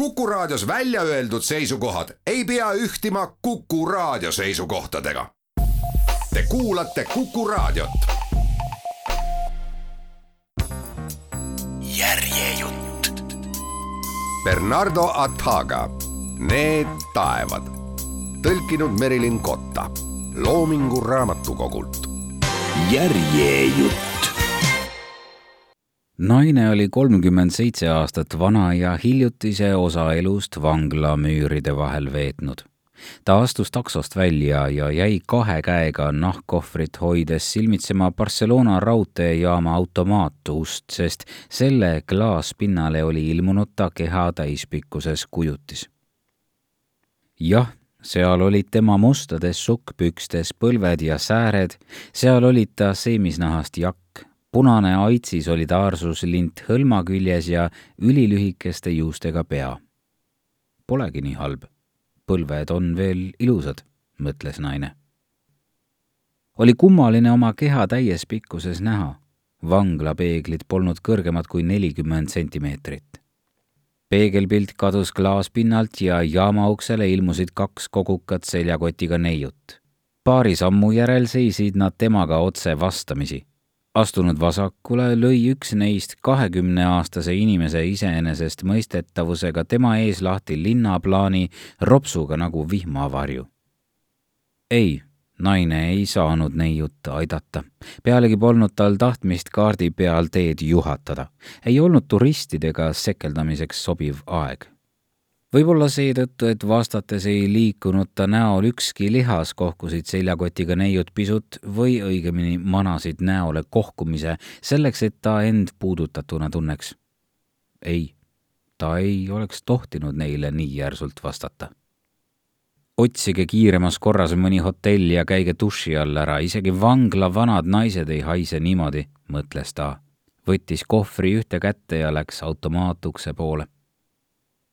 Kuku Raadios välja öeldud seisukohad ei pea ühtima Kuku Raadio seisukohtadega. Te kuulate Kuku Raadiot. järjejutt. Bernardo Ataga, Need taevad, tõlkinud Merilin Kotta, Loomingu Raamatukogult. järjejutt naine oli kolmkümmend seitse aastat vana ja hiljutise osa elust vanglamüüride vahel veetnud. ta astus taksost välja ja jäi kahe käega nahkkohvrit hoides silmitsema Barcelona raudteejaama automaatust, sest selle klaaspinnale oli ilmunud ta keha täispikkuses kujutis. jah seal olid tema mustades sukkpükstes põlved ja sääred, seal olid ta seemisnahast jakk, punane aitsi solidaarsuslint hõlma küljes ja ülilühikeste juustega pea. Polegi nii halb. põlved on veel ilusad, mõtles naine. oli kummaline oma keha täies pikkuses näha. vanglapeeglid polnud kõrgemad kui nelikümmend sentimeetrit. peegelpilt kadus klaaspinnalt ja jaama uksele ilmusid kaks kogukat seljakotiga neiut. paari sammu järel seisid nad temaga otse vastamisi astunud vasakule, lõi üks neist kahekümneaastase inimese iseenesestmõistetavusega tema ees lahti linnaplaani ropsuga nagu vihmavarju. ei, naine ei saanud neiut aidata. pealegi polnud tal tahtmist kaardi peal teed juhatada. ei olnud turistidega sekeldamiseks sobiv aeg võib-olla seetõttu, et vastates ei liikunud ta näol ükski lihas, kohkusid seljakotiga neiud pisut või õigemini manasid näole kohkumise selleks, et ta end puudutatuna tunneks. ei, ta ei oleks tohtinud neile nii järsult vastata. otsige kiiremas korras mõni hotell ja käige duši all ära, isegi vangla vanad naised ei haise niimoodi, mõtles ta. võttis kohvri ühte kätte ja läks automaatukse poole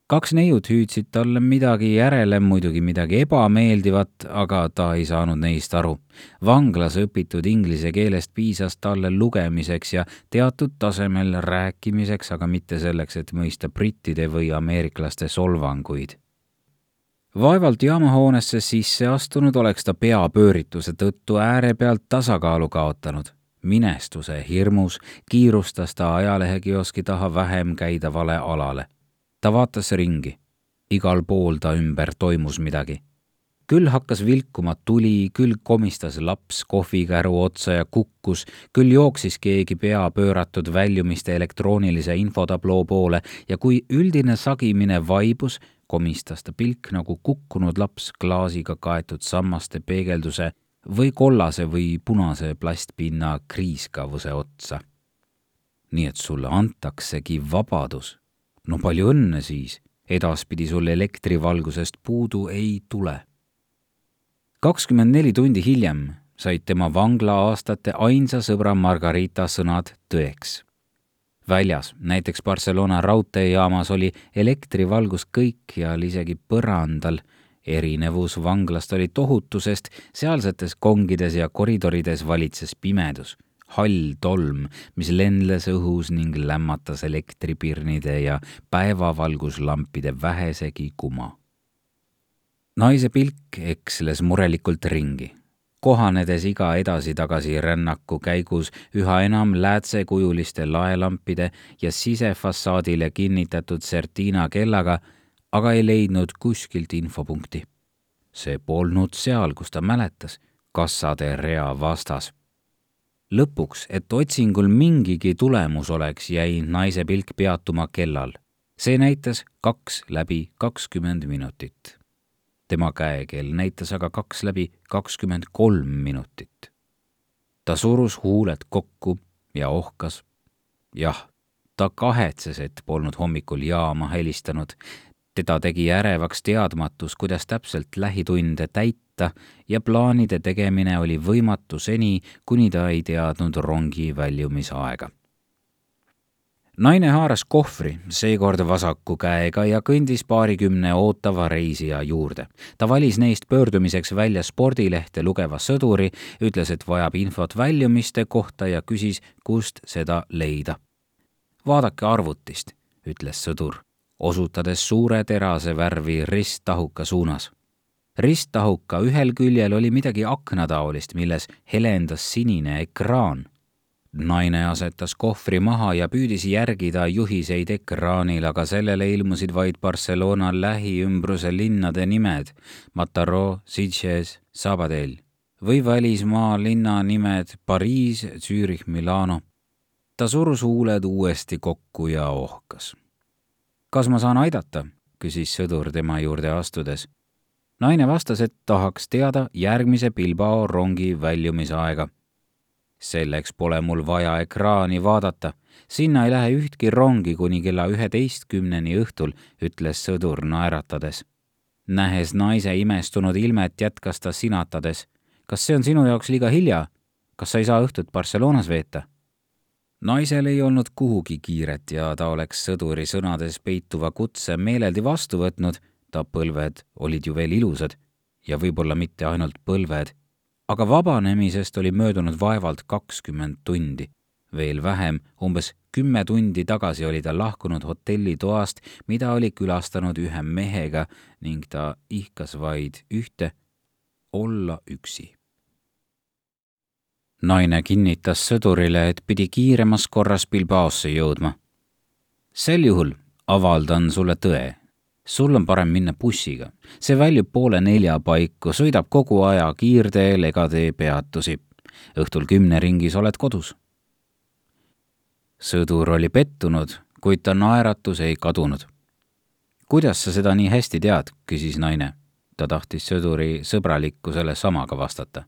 kaks neiut hüüdsid talle midagi järele, muidugi midagi ebameeldivat, aga ta ei saanud neist aru. vanglas õpitud inglise keelest piisas talle lugemiseks ja teatud tasemel rääkimiseks, aga mitte selleks, et mõista brittide või ameeriklaste solvanguid. vaevalt jaamahoonesse sisse astunud oleks ta peapöörituse tõttu äärepealt tasakaalu kaotanud minestuse hirmus kiirustas ta ajalehekioski taha vähem käidavale alale ta vaatas ringi. igal pool ta ümber toimus midagi. küll hakkas vilkuma tuli, küll komistas laps kohvikäru otsa ja kukkus, küll jooksis keegi pea pööratud väljumiste elektroonilise infotabloo poole ja kui üldine sagimine vaibus, komistas ta pilk nagu kukkunud laps klaasiga kaetud sammaste peegelduse või kollase või punase plastpinna kriiskavuse otsa. nii et sulle antaksegi vabadus no palju õnne siis, edaspidi sul elektrivalgusest puudu ei tule. kakskümmend neli tundi hiljem said tema vanglaaastate ainsa sõbra Margarita sõnad tõeks. väljas, näiteks Barcelona raudteejaamas oli elektrivalgus kõikjal, isegi põrandal erinevus vanglast oli tohutu, sest sealsetes kongides ja koridorides valitses pimedus hall tolm, mis lendles õhus ning lämmatas elektripirnide ja päevavalguslampide vähesegi kuma. naise pilk eksles murelikult ringi, kohanedes iga edasi-tagasi rännaku käigus üha enam läätsekujuliste laelampide ja sisefassaadile kinnitatud Certina kellaga, aga ei leidnud kuskilt infopunkti. see polnud seal, kus ta mäletas, kassade rea vastas lõpuks, et otsingul mingigi tulemus oleks, jäi naise pilk peatuma kellal. see näitas kaks läbi kakskümmend minutit. tema käekell näitas aga kaks läbi kakskümmend kolm minutit. ta surus huuled kokku ja ohkas. jah, ta kahetses, et polnud hommikul jaama helistanud. teda tegi ärevaks teadmatus, kuidas täpselt lähitunde täita võtta ja plaanide tegemine oli võimatu seni, kuni ta ei teadnud rongi väljumisaega. naine haaras kohvri, seekord vasaku käega ja kõndis paarikümne ootava reisija juurde. ta valis neist pöördumiseks välja spordilehte lugeva sõduri, ütles, et vajab infot väljumiste kohta ja küsis, kust seda leida. vaadake arvutist, ütles sõdur osutades suure terase värvi risttahuka suunas. Risttahuka ühel küljel oli midagi aknataolist, milles helendas sinine ekraan naine asetas kohvri maha ja püüdis järgida juhiseid ekraanil, aga sellele ilmusid vaid Barcelona lähiümbruse linnade nimed Mataró, Sitges, Sabadell või välismaa linna nimed Pariis, Zürich, Milano. ta surus huuled uuesti kokku ja ohkas. kas ma saan aidata? küsis sõdur tema juurde astudes. Naine vastas, et tahaks teada järgmise Bilbao rongi väljumisaega selleks pole mul vaja ekraani vaadata. sinna ei lähe ühtki rongi kuni kella üheteistkümneni õhtul, ütles sõdur naeratades. nähes naise imestunud ilmet, jätkas ta sinatades. kas see on sinu jaoks liiga hilja? kas sa ei saa õhtut Barcelonas veeta? naisel ei olnud kuhugi kiiret ja ta oleks sõduri sõnades peituva kutse meeleldi vastu võtnud, ta põlved olid ju veel ilusad ja võib-olla mitte ainult põlved aga vabanemisest oli möödunud vaevalt kakskümmend tundi. veel vähem, umbes kümme tundi tagasi oli ta lahkunud hotellitoast, mida oli külastanud ühe mehega ning ta ihkas vaid ühte, olla üksi. naine kinnitas sõdurile, et pidi kiiremas korras Bilbaosse jõudma. sel juhul avaldan sulle tõe, sul on parem minna bussiga. see väljub poole nelja paiku, sõidab kogu aja kiirteel ega tee peatusi. õhtul kümne ringis oled kodus. sõdur oli pettunud, kuid ta naeratus ei kadunud. kuidas sa seda nii hästi tead, küsis naine. ta tahtis sõduri sõbralikkusele samaga vastata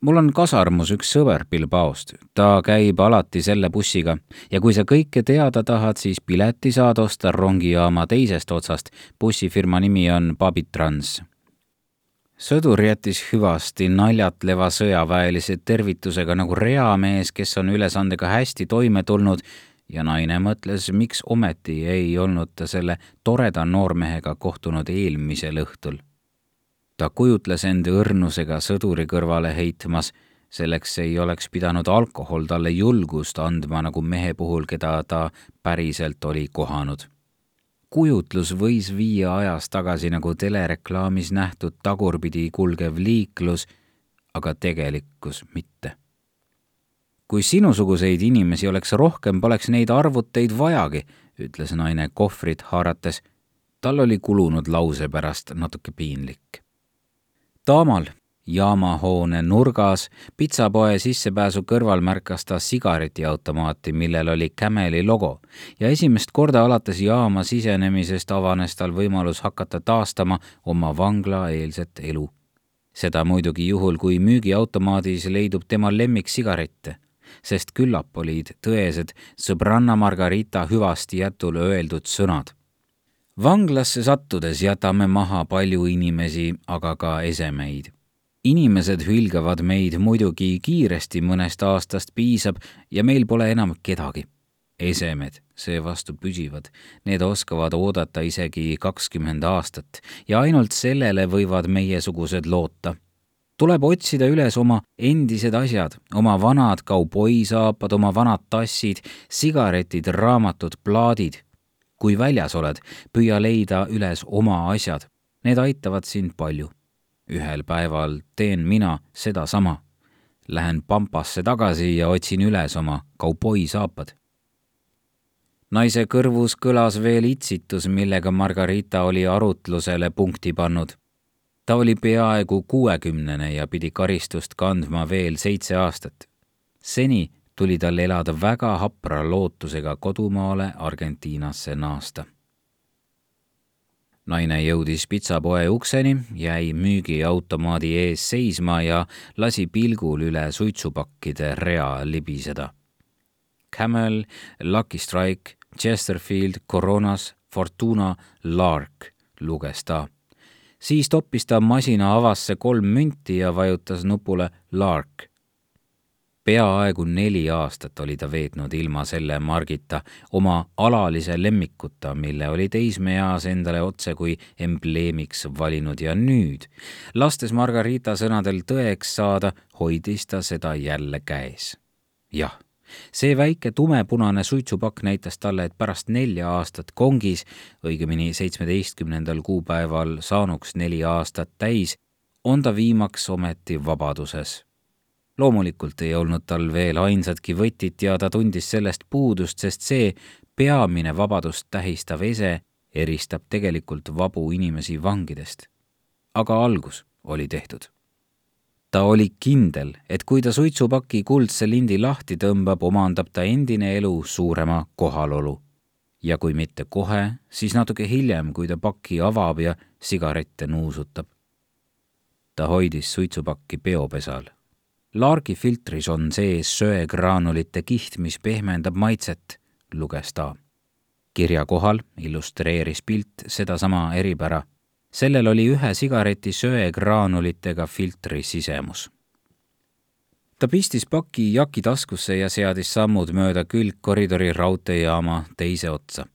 mul on kasarmus üks sõber Bilbaost, ta käib alati selle bussiga ja kui sa kõike teada tahad, siis pileti saad osta rongijaama teisest otsast. bussifirma nimi on Babitrans. sõdur jättis hüvasti naljatleva sõjaväelise tervitusega nagu reamees, kes on ülesandega hästi toime tulnud ja naine mõtles, miks ometi ei olnud ta selle toreda noormehega kohtunud eelmisel õhtul ta kujutles end õrnusega sõduri kõrvale heitmas, selleks ei oleks pidanud alkohol talle julgust andma nagu mehe puhul, keda ta päriselt oli kohanud. kujutlus võis viia ajas tagasi nagu telereklaamis nähtud tagurpidi kulgev liiklus, aga tegelikkus mitte. kui sinusuguseid inimesi oleks rohkem, poleks neid arvuteid vajagi, ütles naine kohvrit haarates. tal oli kulunud lause pärast natuke piinlik Taamal jaamahoone nurgas pitsapoe sissepääsu kõrval märkas ta sigaretiautomaati, millel oli Cameli logo ja esimest korda alates jaama sisenemisest avanes tal võimalus hakata taastama oma vanglaeelset elu. seda muidugi juhul, kui müügiautomaadis leidub tema lemmiksigarette, sest küllap olid tõesed sõbranna Margarita hüvasti jätul öeldud sõnad vanglasse sattudes jätame maha palju inimesi, aga ka esemeid. inimesed hülgavad meid muidugi kiiresti, mõnest aastast piisab ja meil pole enam kedagi. esemed seevastu püsivad, need oskavad oodata isegi kakskümmend aastat ja ainult sellele võivad meiesugused loota tuleb otsida üles oma endised asjad, oma vanad kauboisaapad, oma vanad tassid, sigaretid, raamatud, plaadid kui väljas oled, püüa leida üles oma asjad. Need aitavad sind palju. ühel päeval teen mina sedasama. Lähen pampasse tagasi ja otsin üles oma kauboisaapad. naise kõrvus kõlas veel itsitus, millega Margarita oli arutlusele punkti pannud. ta oli peaaegu kuuekümnene ja pidi karistust kandma veel seitse aastat. seni tuli tal elada väga hapra lootusega kodumaale Argentiinasse naasta. naine jõudis pitsapoe ukseni, jäi müügiautomaadi ees seisma ja lasi pilgul üle suitsupakkide rea libiseda. Camel, Lucky Strike, Chesterfield, Coronas, Fortuna, Lark, luges ta siis toppis ta masina avasse kolm münti ja vajutas nupule Lark peaaegu neli aastat oli ta veetnud ilma selle margita, oma alalise lemmikuta, mille oli teismeeas endale otse kui embleemiks valinud ja nüüd, lastes Margarita sõnadel tõeks saada, hoidis ta seda jälle käes. jah, see väike tumepunane suitsupakk näitas talle, et pärast nelja aastat kongis, õigemini seitsmeteistkümnendal kuupäeval saanuks neli aastat täis, on ta viimaks ometi vabaduses. Loomulikult ei olnud tal veel ainsatki võtit ja ta tundis sellest puudust, sest see peamine vabadust tähistav ese eristab tegelikult vabu inimesi vangidest. aga algus oli tehtud ta oli kindel, et kui ta suitsupaki kuldse lindi lahti tõmbab, omandab ta endine elu suurema kohalolu. ja kui mitte kohe, siis natuke hiljem, kui ta paki avab ja sigarette nuusutab. ta hoidis suitsupakki peopesal. Laargi filtris on sees söegraanulite kiht, mis pehmendab maitset, luges ta. kirja kohal illustreeris pilt sedasama eripära sellel oli ühe sigareti söegraanulitega filtri sisemus. ta pistis paki jaki taskusse ja seadis sammud mööda külgkoridori raudteejaama teise otsa.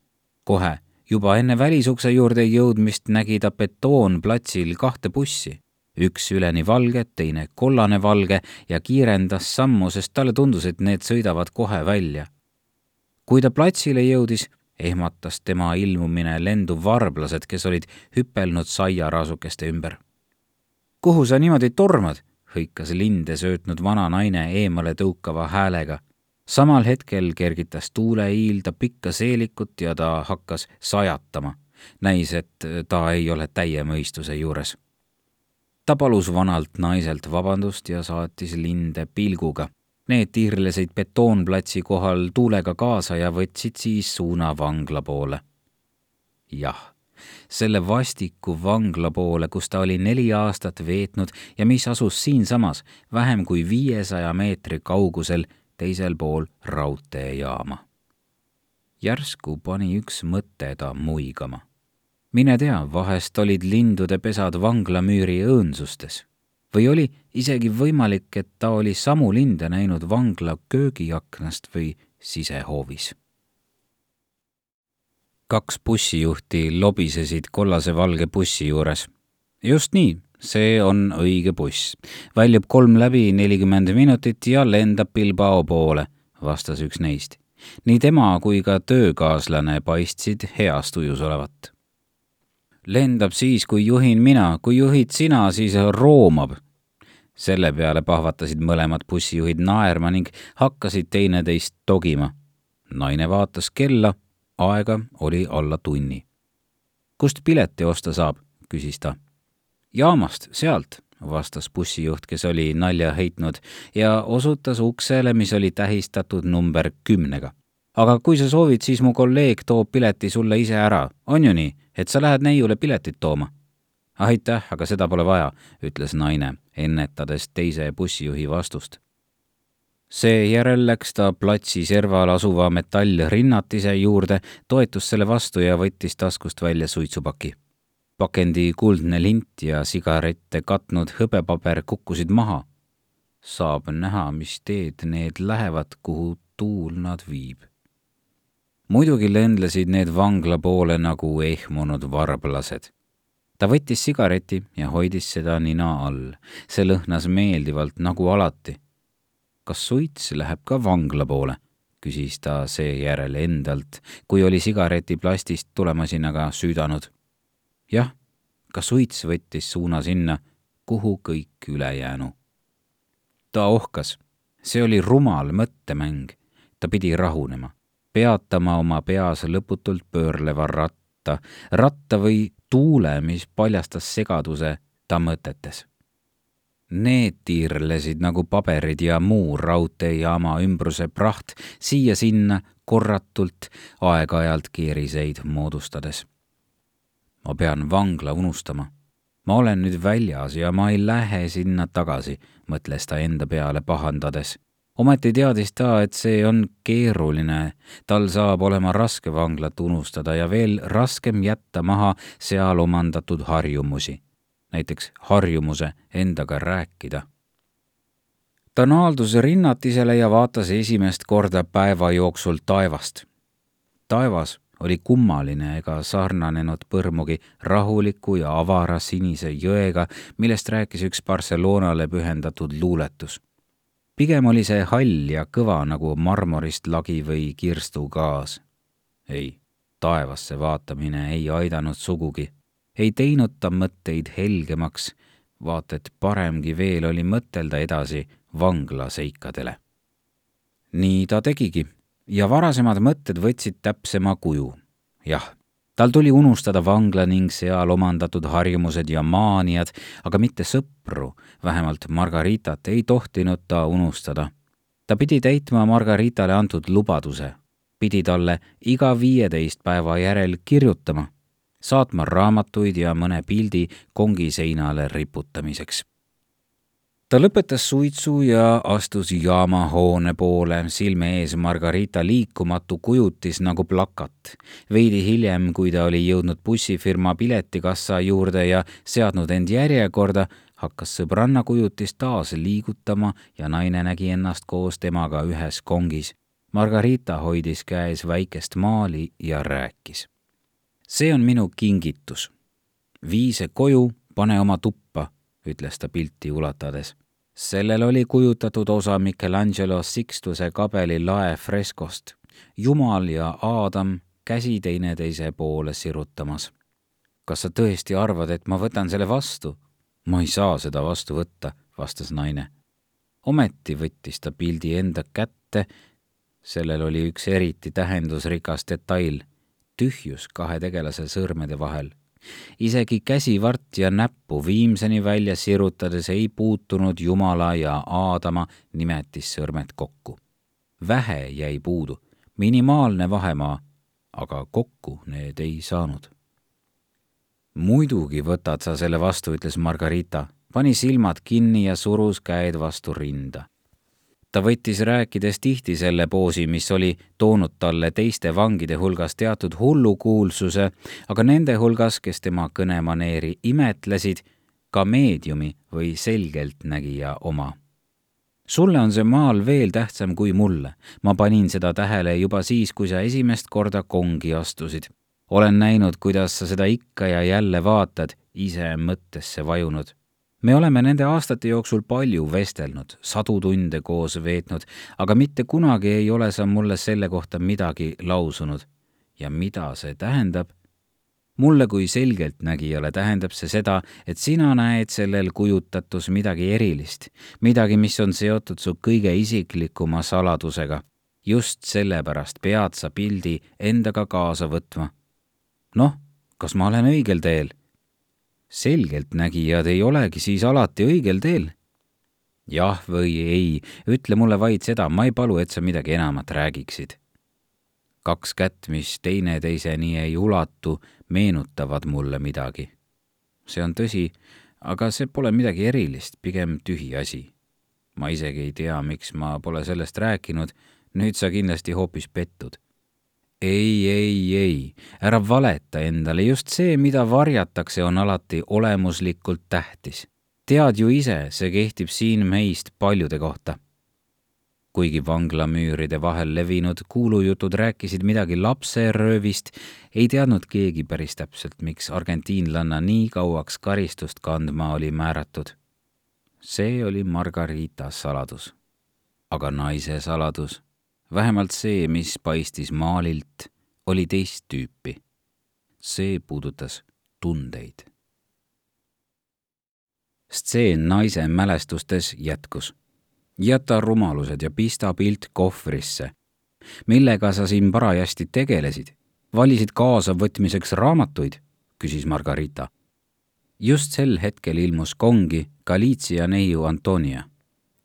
kohe, juba enne välisukse juurde jõudmist nägi ta betoonplatsil kahte bussi, üks üleni valge, teine kollane-valge ja kiirendas sammu, sest talle tundus, et need sõidavad kohe välja. kui ta platsile jõudis, ehmatas tema ilmumine lendu varblased, kes olid hüpelnud saiaraasukeste ümber. kuhu sa niimoodi tormad? hõikas linde söötnud vana naine eemale tõukava häälega. samal hetkel kergitas tuuleiil ta pikka seelikut ja ta hakkas sajatama. näis, et ta ei ole täie mõistuse juures. Ta palus vanalt naiselt vabandust ja saatis linde pilguga Need tiirlesid betoonplatsi kohal tuulega kaasa ja võtsid siis suuna vangla poole. jah, selle vastiku vangla poole, kus ta oli neli aastat veetnud ja mis asus siinsamas vähem kui viiesaja meetri kaugusel teisel pool raudteejaama. järsku pani üks mõte ta muigama. Mine tea, vahest olid lindude pesad vanglamüüri õõnsustes või oli isegi võimalik, et ta oli samu linde näinud vangla köögiaknast või sisehoovis. kaks bussijuhti lobisesid kollase-valge bussi juures. just nii, see on õige buss. väljub kolm läbi nelikümmend minutit ja lendab Bilbao poole, vastas üks neist. nii tema kui ka töökaaslane paistsid heas tujus olevat lendab siis, kui juhin mina, kui juhid sina, siis roomab. selle peale pahvatasid mõlemad bussijuhid naerma ning hakkasid teineteist togima. naine vaatas kella, aega oli alla tunni. kust pileti osta saab, küsis ta. jaamast, sealt, vastas bussijuht, kes oli nalja heitnud ja osutas uksele, mis oli tähistatud number kümnega aga kui sa soovid, siis mu kolleeg toob pileti sulle ise ära, on ju nii, et sa lähed neiule piletit tooma? aitäh, aga seda pole vaja, ütles naine, ennetades teise bussijuhi vastust. seejärel läks ta platsi serval asuva metallrinnatise juurde, toetus selle vastu ja võttis taskust välja suitsupaki. pakendi kuldne lint ja sigarette katnud hõbepaber kukkusid maha. saab näha, mis teed need lähevad, kuhu tuul nad viib muidugi lendlesid need vangla poole nagu ehmunud varblased. ta võttis sigareti ja hoidis seda nina all. see lõhnas meeldivalt nagu alati. kas suits läheb ka vangla poole? küsis ta seejärel endalt, kui oli sigareti plastist tulemasinaga süüdanud. jah, ka suits võttis suuna sinna, kuhu kõik ülejäänu. ta ohkas, see oli rumal mõttemäng, ta pidi rahunema peatama oma peas lõputult pöörleva ratta, ratta või tuule, mis paljastas segaduse ta mõtetes. Need tiirlesid nagu paberid ja muu raudteejaama ümbruse praht siia-sinna korratult, aeg-ajalt keeriseid moodustades. ma pean vangla unustama. ma olen nüüd väljas ja ma ei lähe sinna tagasi, mõtles ta enda peale pahandades ometi teadis ta, et see on keeruline, tal saab olema raske vanglat unustada ja veel raskem jätta maha seal omandatud harjumusi, näiteks harjumuse endaga rääkida. ta naaldus rinnatisele ja vaatas esimest korda päeva jooksul taevast. taevas oli kummaline ega sarnanenud põrmugi rahuliku ja avara sinise jõega, millest rääkis üks Barcelonale pühendatud luuletus pigem oli see hall ja kõva nagu marmorist lagi või kirstugaas. ei, taevasse vaatamine ei aidanud sugugi. ei teinud ta mõtteid helgemaks, vaata et paremgi veel oli mõtelda edasi vanglaseikadele. nii ta tegigi ja varasemad mõtted võtsid täpsema kuju. jah tal tuli unustada vangla ning seal omandatud harjumused ja maaniad, aga mitte sõpru, vähemalt Margaritat ei tohtinud ta unustada. ta pidi täitma Margaritale antud lubaduse, pidi talle iga viieteist päeva järel kirjutama, saatma raamatuid ja mõne pildi kongi seinale riputamiseks ta lõpetas suitsu ja astus jaamahoone poole, silme ees Margarita liikumatu kujutis nagu plakat. veidi hiljem, kui ta oli jõudnud bussifirma piletikassa juurde ja seadnud end järjekorda, hakkas sõbranna kujutis taas liigutama ja naine nägi ennast koos temaga ühes kongis. Margarita hoidis käes väikest maali ja rääkis. see on minu kingitus. vii see koju, pane oma tuppa, ütles ta pilti ulatades sellel oli kujutatud osa Michelangelo Sixtuse kabeli lae freskost, Jumal ja Aadam käsi teineteise poole sirutamas. kas sa tõesti arvad, et ma võtan selle vastu? ma ei saa seda vastu võtta, vastas naine. ometi võttis ta pildi enda kätte, sellel oli üks eriti tähendusrikas detail, tühjus kahe tegelase sõrmede vahel isegi käsivart ja näppu viimseni välja sirutades ei puutunud Jumala ja Aadama nimetissõrmed kokku. vähe jäi puudu, minimaalne vahemaa, aga kokku need ei saanud. muidugi võtad sa selle vastu, ütles Margarita, pani silmad kinni ja surus käed vastu rinda ta võttis rääkides tihti selle poosi, mis oli toonud talle teiste vangide hulgas teatud hullukuulsuse, aga nende hulgas, kes tema kõnemaneeri imetlesid, ka meediumi või selgeltnägija oma. sulle on see maal veel tähtsam kui mulle. ma panin seda tähele juba siis, kui sa esimest korda kongi astusid. olen näinud, kuidas sa seda ikka ja jälle vaatad, ise mõttesse vajunud me oleme nende aastate jooksul palju vestelnud, sadu tunde koos veetnud, aga mitte kunagi ei ole sa mulle selle kohta midagi lausunud. ja mida see tähendab? mulle kui selgeltnägijale tähendab see seda, et sina näed sellel kujutatus midagi erilist, midagi, mis on seotud su kõige isiklikuma saladusega. just sellepärast pead sa pildi endaga kaasa võtma. noh, kas ma olen õigel teel selgeltnägijad ei olegi siis alati õigel teel. jah või ei, ütle mulle vaid seda, ma ei palu, et sa midagi enamat räägiksid. kaks kätt, mis teineteiseni ei ulatu, meenutavad mulle midagi. see on tõsi, aga see pole midagi erilist, pigem tühi asi. ma isegi ei tea, miks ma pole sellest rääkinud, nüüd sa kindlasti hoopis pettud ei, ei, ei, ära valeta endale, just see, mida varjatakse, on alati olemuslikult tähtis. tead ju ise, see kehtib siin meist paljude kohta. kuigi vanglamüüride vahel levinud kuulujutud rääkisid midagi lapseröövist, ei teadnud keegi päris täpselt, miks argentiinlanna nii kauaks karistust kandma oli määratud. see oli Margarita saladus. aga naise saladus vähemalt see, mis paistis maalilt, oli teist tüüpi. see puudutas tundeid. stseen naise mälestustes jätkus. jäta rumalused ja pista pilt kohvrisse. millega sa siin parajasti tegelesid? valisid kaasavõtmiseks raamatuid? küsis Margarita. just sel hetkel ilmus kongi Galizia neiu Antonia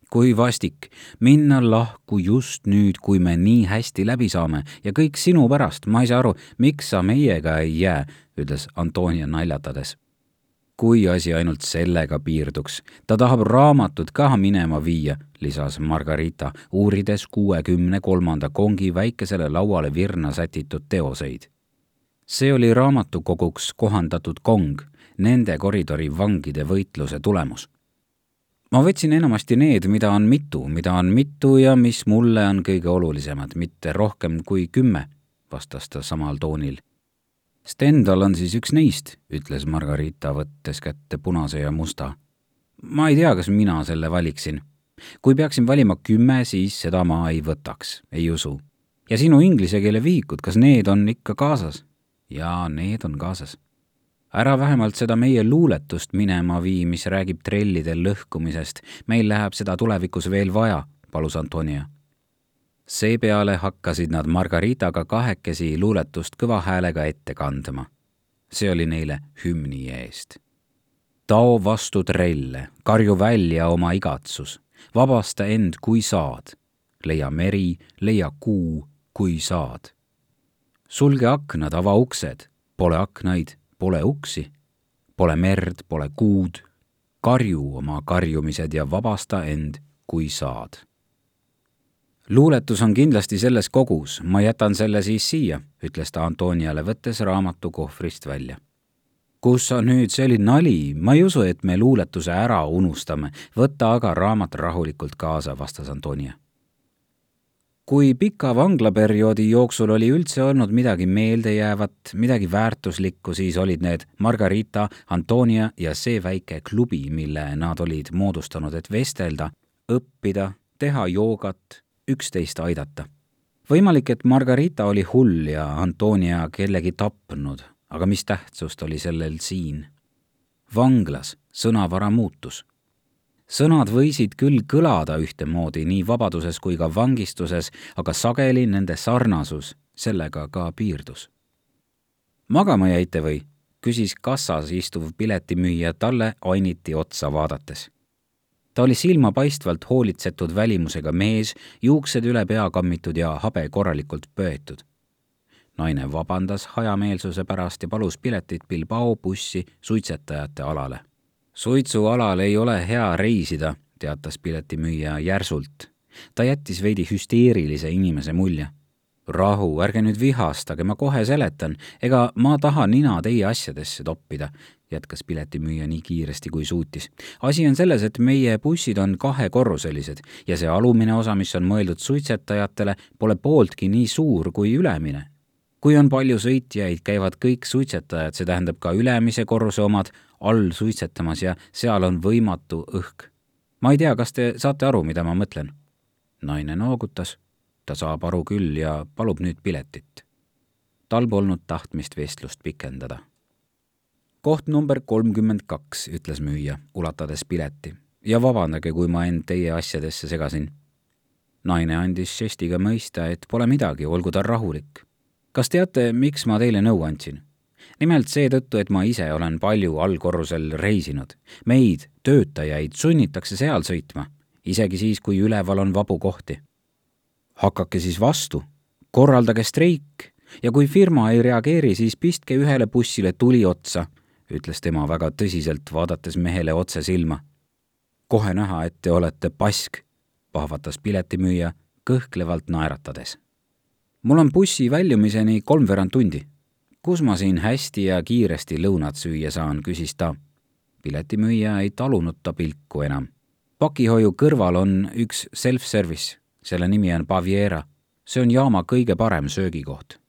kui vastik. Minna lahku just nüüd, kui me nii hästi läbi saame. Ja kõik sinu pärast, ma ei saa aru, miks sa meiega ei jää, ütles Antonia naljatades. kui asi ainult sellega piirduks, ta tahab raamatut ka minema viia, lisas Margarita, uurides kuuekümne kolmanda kongi väikesele lauale virna sätitud teoseid. see oli raamatukoguks kohandatud kong, nende koridori vangide võitluse tulemus ma võtsin enamasti need, mida on mitu, mida on mitu ja mis mulle on kõige olulisemad, mitte rohkem kui kümme, vastas ta samal toonil. Stendhal on siis üks neist, ütles Margarita, võttes kätte punase ja musta. ma ei tea, kas mina selle valiksin. kui peaksin valima kümme, siis seda ma ei võtaks, ei usu. ja sinu inglise keele vihikud, kas need on ikka kaasas? jaa, need on kaasas. Ära vähemalt seda meie luuletust minema vii, mis räägib trellide lõhkumisest. meil läheb seda tulevikus veel vaja, palus Antonia. seepeale hakkasid nad Margaritaga kahekesi luuletust kõva häälega ette kandma. see oli neile hümni eest tao vastu trelle, karju välja oma igatsus, vabasta end, kui saad. leia meri, leia kuu, kui saad. sulge aknad, ava uksed, pole aknaid, pole uksi, pole merd, pole kuud. karju oma karjumised ja vabasta end, kui saad. luuletus on kindlasti selles kogus, ma jätan selle siis siia, ütles ta Antoniale, võttes raamatu kohvrist välja kus sa nüüd, see oli nali, ma ei usu, et me luuletuse ära unustame, võta aga raamat rahulikult kaasa, vastas Antonia. Kui pika vanglaperioodi jooksul oli üldse olnud midagi meeldejäävat, midagi väärtuslikku, siis olid need Margarita, Antonia ja see väike klubi, mille nad olid moodustanud, et vestelda, õppida, teha joogat, üksteist aidata võimalik, et Margarita oli hull ja Antonia kellegi tapnud aga mis tähtsust oli sellel siin? vanglas sõnavara muutus. Sõnad võisid küll kõlada ühtemoodi nii vabaduses kui ka vangistuses, aga sageli nende sarnasus sellega ka piirdus. magama jäite või? küsis kassas istuv piletimüüja talle ainiti otsa vaadates. ta oli silmapaistvalt hoolitsetud välimusega mees, juuksed üle pea kammitud ja habe korralikult pöetud naine vabandas hajameelsuse pärast ja palus piletit Bilbao bussi suitsetajate alale. Suitsualal ei ole hea reisida, teatas piletimüüja järsult. ta jättis veidi hüsteerilise inimese mulje. rahu, ärge nüüd vihastage, ma kohe seletan, ega ma taha nina teie asjadesse toppida, jätkas piletimüüja nii kiiresti, kui suutis. asi on selles, et meie bussid on kahekorruselised ja see alumine osa, mis on mõeldud suitsetajatele, pole pooltki nii suur kui ülemine kui on palju sõitjaid, käivad kõik suitsetajad, see tähendab ka ülemise korruse omad, all suitsetamas ja seal on võimatu õhk. ma ei tea, kas te saate aru, mida ma mõtlen? naine noogutas, ta saab aru küll ja palub nüüd piletit. tal polnud tahtmist vestlust pikendada. koht number kolmkümmend kaks, ütles müüja, ulatades pileti. ja vabandage, kui ma end teie asjadesse segasin. naine andis žestiga mõista, et pole midagi, olgu ta rahulik kas teate, miks ma teile nõu andsin? nimelt seetõttu, et ma ise olen palju allkorrusel reisinud. meid, töötajaid, sunnitakse seal sõitma, isegi siis, kui üleval on vabu kohti. hakake siis vastu, korraldage streik ja kui firma ei reageeri, siis pistke ühele bussile tuli otsa, ütles tema väga tõsiselt, vaadates mehele otse silma. kohe näha, et te olete pask, pahvatas piletimüüja kõhklevalt naeratades mul on bussi väljumiseni kolmveerand tundi. kus ma siin hästi ja kiiresti lõunat süüa saan, küsis ta. piletimüüja ei talunud ta pilku enam. pakihoiu kõrval on üks self-service, selle nimi on Baviera. see on jaama kõige parem söögikoht.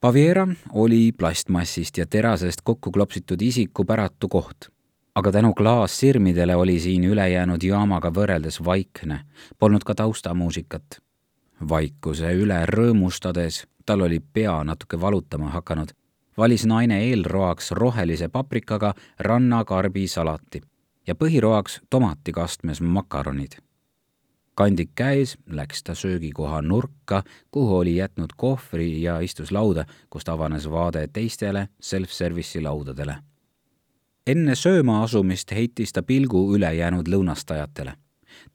Baviera oli plastmassist ja terasest kokku klopsitud isiku päratu koht aga tänu klaassirmidele oli siin ülejäänud jaamaga võrreldes vaikne, polnud ka taustamuusikat vaikuse üle rõõmustades, tal oli pea natuke valutama hakanud, valis naine eelroaks rohelise paprikaga rannakarbisalati ja põhiroaks tomatikastmes makaronid. kandik käes läks ta söögikoha nurka, kuhu oli jätnud kohvri ja istus lauda, kust avanes vaade teistele self-service'i laudadele. enne sööma asumist heitis ta pilgu ülejäänud lõunastajatele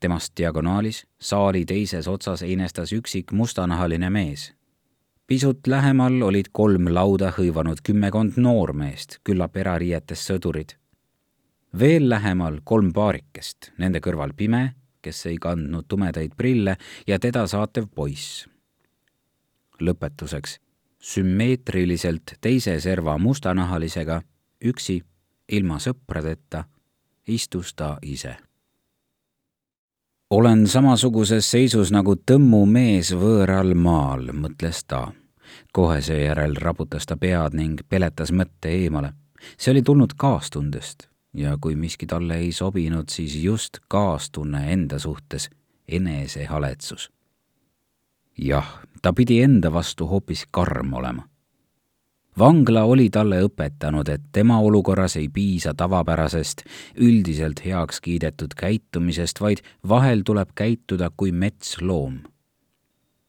temast diagonaalis, saali teises otsas einestas üksik mustanahaline mees. pisut lähemal olid kolm lauda hõivanud kümmekond noormeest, küllap erariietes sõdurid. veel lähemal kolm paarikest, nende kõrval pime, kes ei kandnud tumedaid prille, ja teda saatev poiss. lõpetuseks, sümmeetriliselt teise serva mustanahalisega, üksi, ilma sõpradeta, istus ta ise olen samasuguses seisus nagu tõmmu mees võõral maal, mõtles ta. kohe seejärel raputas ta pead ning peletas mõtte eemale. see oli tulnud kaastundest. ja kui miski talle ei sobinud, siis just kaastunne enda suhtes, enesehaletsus. jah, ta pidi enda vastu hoopis karm olema. Vangla oli talle õpetanud, et tema olukorras ei piisa tavapärasest, üldiselt heaks kiidetud käitumisest, vaid vahel tuleb käituda kui metsloom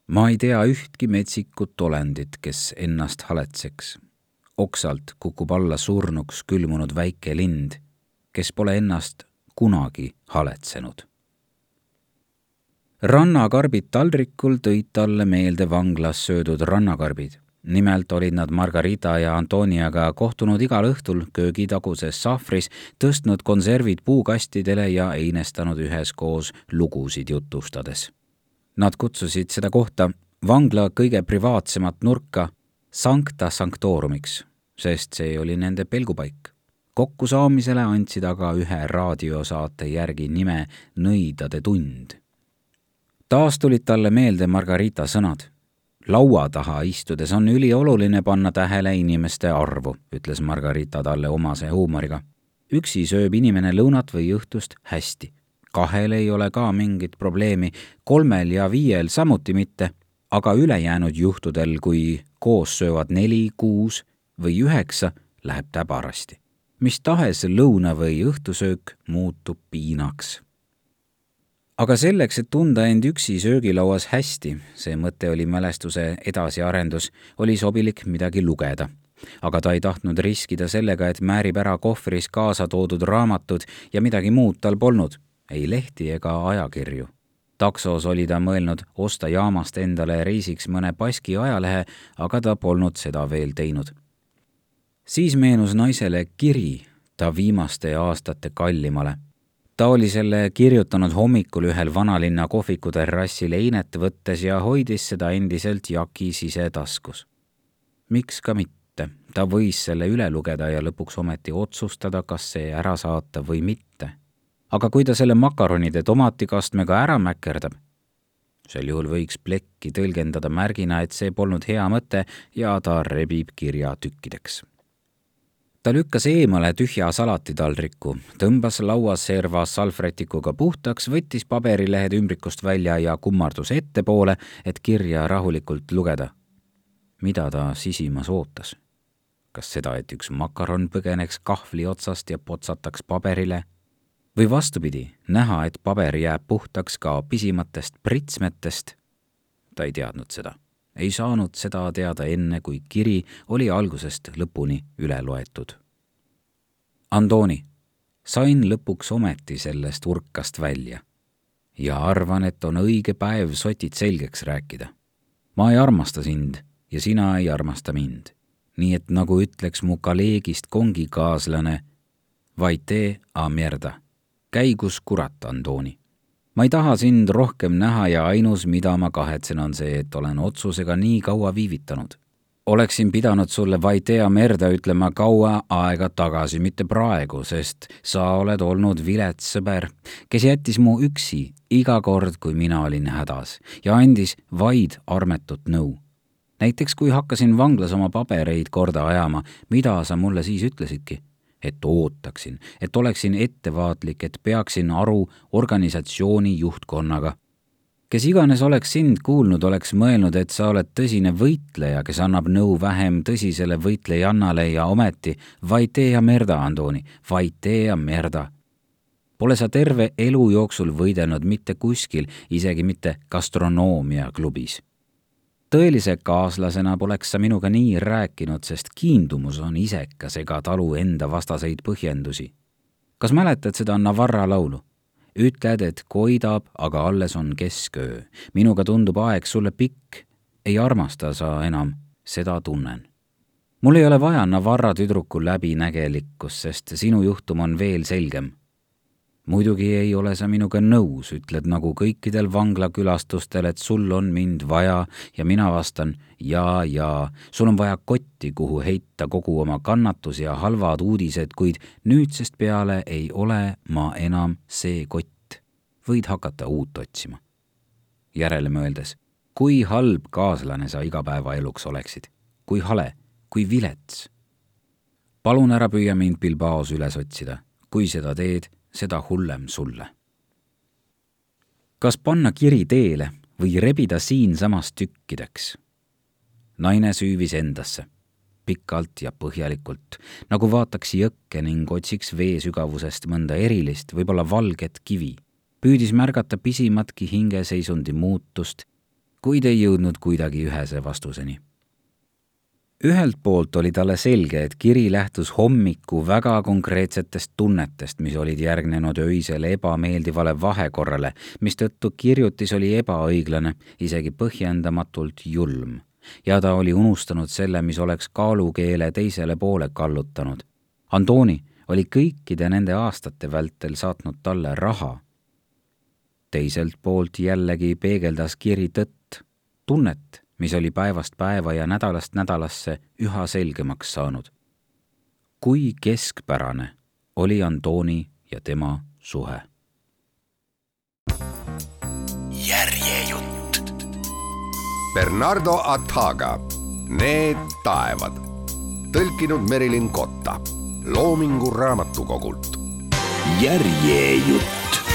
ma ei tea ühtki metsikut olendit, kes ennast haletseks. oksalt kukub alla surnuks külmunud väike lind, kes pole ennast kunagi haletsenud. rannakarbid taldrikul tõid talle meelde vanglas söödud rannakarbid. Nimelt olid nad Margarita ja Antoniaga kohtunud igal õhtul köögitaguses sahvris, tõstnud konservid puukastidele ja einestanud üheskoos lugusid jutustades Nad kutsusid seda kohta vangla kõige privaatsemat nurka Sancta Sanctorumiks, sest see oli nende pelgupaik. kokkusaamisele andsid aga ühe raadiosaate järgi nime Nõidade tund. taas tulid talle meelde Margarita sõnad. Laua taha istudes on ülioluline panna tähele inimeste arvu, ütles Margarita talle omase huumoriga. üksi sööb inimene lõunat või õhtust hästi kahel ei ole ka mingit probleemi, kolmel ja viiel samuti mitte, aga ülejäänud juhtudel, kui koos söövad neli, kuus või üheksa, läheb täbarasti. mis tahes lõuna- või õhtusöök muutub piinaks. Aga selleks, et tunda end üksi söögilauas hästi, see mõte oli mälestuse edasiarendus, oli sobilik midagi lugeda aga ta ei tahtnud riskida sellega, et määrib ära kohvris kaasa toodud raamatud ja midagi muud tal polnud ei lehti ega ajakirju. taksos oli ta mõelnud osta jaamast endale reisiks mõne Baski ajalehe, aga ta polnud seda veel teinud. siis meenus naisele kiri ta viimaste aastate kallimale. Ta oli selle kirjutanud hommikul ühel vanalinna kohviku terrassil einet võttes ja hoidis seda endiselt jaki sisetaskus. miks ka mitte, ta võis selle üle lugeda ja lõpuks ometi otsustada, kas see ära saata või mitte aga kui ta selle makaronide tomatikastmega ära mäkerdab, sel juhul võiks plekki tõlgendada märgina, et see polnud hea mõte ja ta rebib kirja tükkideks. Ta lükkas eemale tühja salatitaldriku, tõmbas lauaserva salvrätikuga puhtaks, võttis paberilehed ümbrikust välja ja kummardus ettepoole, et kirja rahulikult lugeda. mida ta sisimas ootas? kas seda, et üks makaron põgeneks kahvli otsast ja potsataks paberile või vastupidi, näha, et paber jääb puhtaks ka pisimatest pritsmetest. ta ei teadnud seda, ei saanud seda teada enne, kui kiri oli algusest lõpuni üle loetud. Andoni, sain lõpuks ometi sellest urkast välja ja arvan, et on õige päev sotid selgeks rääkida. ma ei armasta sind ja sina ei armasta mind. nii et nagu ütleks mu kolleegist kongikaaslane, vaid tee a mierda käigus kurat, Antooni. Ma ei taha sind rohkem näha ja ainus, mida ma kahetsen, on see, et olen otsusega nii kaua viivitanud. oleksin pidanud sulle vaid tea merda ütlema kaua aega tagasi, mitte praegu, sest sa oled olnud vilets sõber, kes jättis mu üksi iga kord, kui mina olin hädas ja andis vaid armetut nõu näiteks kui hakkasin vanglas oma pabereid korda ajama, mida sa mulle siis ütlesidki? Et ootaksin, et oleksin ettevaatlik, et peaksin aru organisatsiooni juhtkonnaga. kes iganes oleks sind kuulnud, oleks mõelnud, et sa oled tõsine võitleja, kes annab nõu vähem tõsisele võitlejannale ja ometi vaid tee ja merda, Andoni, vaid tee ja merda. Pole sa terve elu jooksul võidelnud mitte kuskil, isegi mitte gastronoomiaklubis tõelise kaaslasena poleks sa minuga nii rääkinud, sest kiindumus on isekas ega talu enda vastaseid põhjendusi. kas mäletad seda Navarra laulu? ütled, et koidab, aga alles on keskööö. minuga tundub aeg sulle pikk. ei armasta sa enam, seda tunnen. mul ei ole vaja Navarra tüdruku läbinägelikkust, sest sinu juhtum on veel selgem muidugi ei ole sa minuga nõus, ütled nagu kõikidel vanglakülastustel, et sul on mind vaja ja mina vastan jaa, jaa, sul on vaja kotti, kuhu heita kogu oma kannatus ja halvad uudised, kuid nüüdsest peale ei ole ma enam see kott. võid hakata uut otsima. järele mõeldes, kui halb kaaslane sa igapäevaeluks oleksid, kui hale, kui vilets. palun ära püüa mind Bilbaos üles otsida kui seda teed, seda hullem sulle. kas panna kiri teele või rebida siinsamas tükkideks? naine süüvis endasse pikalt ja põhjalikult, nagu vaataks jõkke ning otsiks vee sügavusest mõnda erilist, võib-olla valget kivi. püüdis märgata pisimatki hingeseisundi muutust, kuid ei jõudnud kuidagi ühese vastuseni ühelt poolt oli talle selge, et kiri lähtus hommiku väga konkreetsetest tunnetest, mis olid järgnenud öisele ebameeldivale vahekorrale, mistõttu kirjutis oli ebaõiglane, isegi põhjendamatult julm. ja ta oli unustanud selle, mis oleks kaalukeele teisele poole kallutanud. Antoni oli kõikide nende aastate vältel saatnud talle raha. teiselt poolt jällegi peegeldas kiri tõtt, tunnet mis oli päevast päeva ja nädalast nädalasse üha selgemaks saanud. kui keskpärane oli Antoni ja tema suhe. järjejutt. Bernardo Ataga, Need taevad, tõlkinud Merilin Kotta, Loomingu Raamatukogult. järjejutt